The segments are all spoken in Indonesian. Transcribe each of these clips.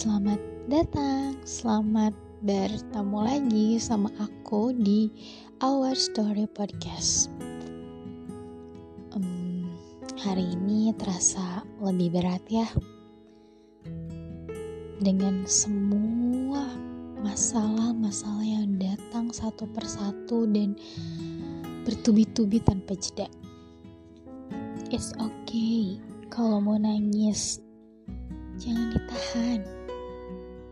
Selamat datang, selamat bertemu lagi sama aku di Our Story Podcast. Um, hari ini terasa lebih berat ya, dengan semua masalah-masalah yang datang satu persatu dan bertubi-tubi tanpa jeda. It's okay kalau mau nangis, jangan ditahan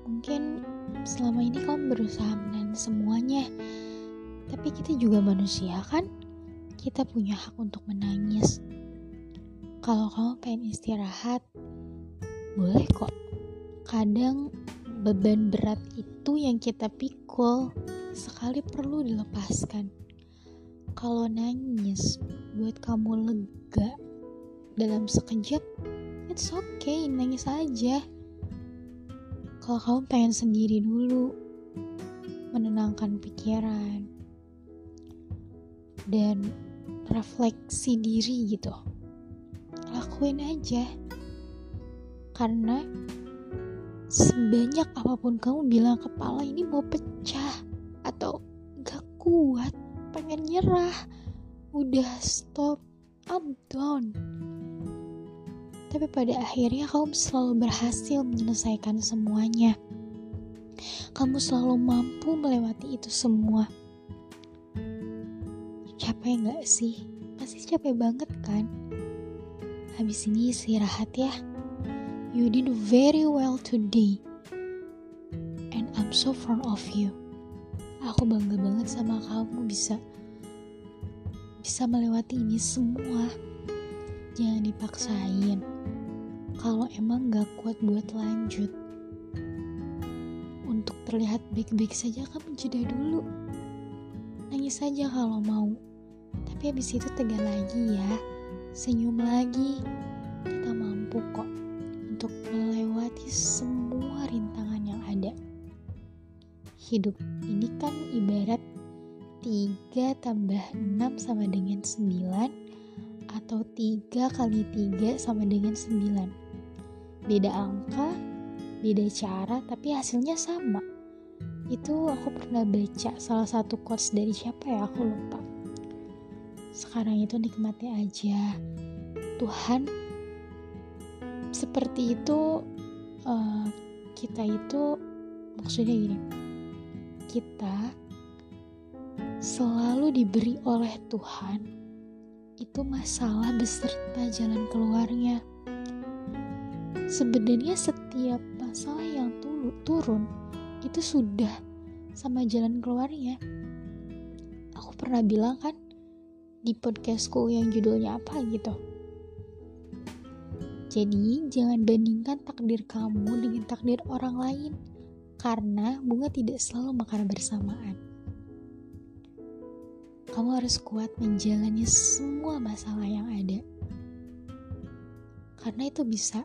mungkin selama ini kamu berusaha menahan semuanya. Tapi kita juga manusia kan? Kita punya hak untuk menangis. Kalau kamu pengen istirahat boleh kok. Kadang beban berat itu yang kita pikul sekali perlu dilepaskan. Kalau nangis buat kamu lega dalam sekejap it's okay nangis aja kalau kamu pengen sendiri dulu, menenangkan pikiran, dan refleksi diri gitu, lakuin aja. Karena sebanyak apa pun kamu bilang kepala ini mau pecah atau gak kuat, pengen nyerah, udah stop, I'm done tapi pada akhirnya kamu selalu berhasil menyelesaikan semuanya. Kamu selalu mampu melewati itu semua. Capek nggak sih? Pasti capek banget kan? Habis ini istirahat ya. You did very well today. And I'm so proud of you. Aku bangga banget sama kamu bisa bisa melewati ini semua. Jangan dipaksain kalau emang gak kuat buat lanjut. Untuk terlihat baik-baik saja kamu jeda dulu. Nangis saja kalau mau. Tapi habis itu tegar lagi ya. Senyum lagi. Kita mampu kok untuk melewati semua rintangan yang ada. Hidup ini kan ibarat 3 tambah 6 sama dengan 9 atau 3 kali 3 sama dengan 9 beda angka, beda cara, tapi hasilnya sama. Itu aku pernah baca salah satu quotes dari siapa ya, aku lupa. Sekarang itu nikmati aja. Tuhan seperti itu uh, kita itu maksudnya gini. Kita selalu diberi oleh Tuhan itu masalah beserta jalan keluarnya sebenarnya setiap masalah yang turun itu sudah sama jalan keluarnya. Aku pernah bilang kan di podcastku yang judulnya apa gitu? Jadi jangan bandingkan takdir kamu dengan takdir orang lain karena bunga tidak selalu makan bersamaan. Kamu harus kuat menjalani semua masalah yang ada. Karena itu bisa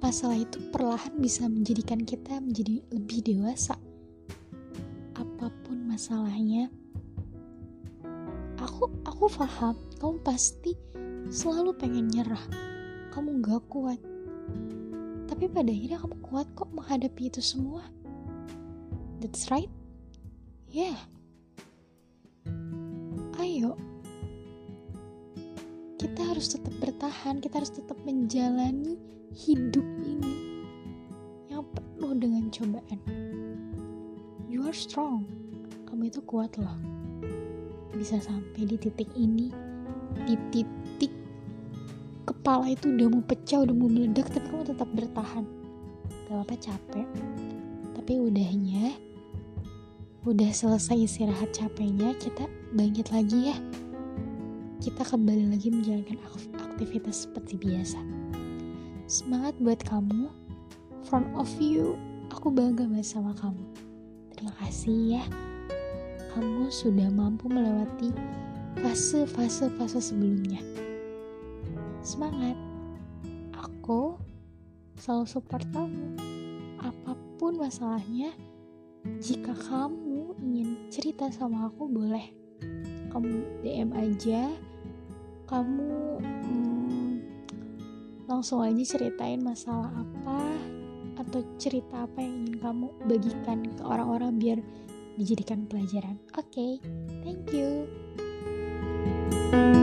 masalah itu perlahan bisa menjadikan kita menjadi lebih dewasa. Apa pun masalahnya, aku aku paham kamu pasti selalu pengen nyerah. Kamu gak kuat. Tapi pada akhirnya kamu kuat kok menghadapi itu semua. That's right. Yeah. Harus tetap bertahan, kita harus tetap menjalani hidup ini yang penuh dengan cobaan. You are strong. Kamu itu kuat loh. Bisa sampai di titik ini, di titik kepala itu udah mau pecah, udah mau meledak, tapi kamu tetap bertahan. Gak apa capek. Tapi udahnya, udah selesai istirahat capeknya, kita bangkit lagi ya. Kita kembali lagi menjalankan aktivitas seperti biasa. Semangat buat kamu. Front of you, aku bangga banget sama kamu. Terima kasih ya. Kamu sudah mampu melewati fase-fase-fase sebelumnya. Semangat. Aku selalu support kamu. Apa pun masalahnya, jika kamu ingin cerita sama aku boleh. Kamu DM aja kamu hmm, langsung aja ceritain masalah apa atau cerita apa yang ingin kamu bagikan ke orang-orang biar dijadikan pelajaran. Oke, okay, thank you. thank you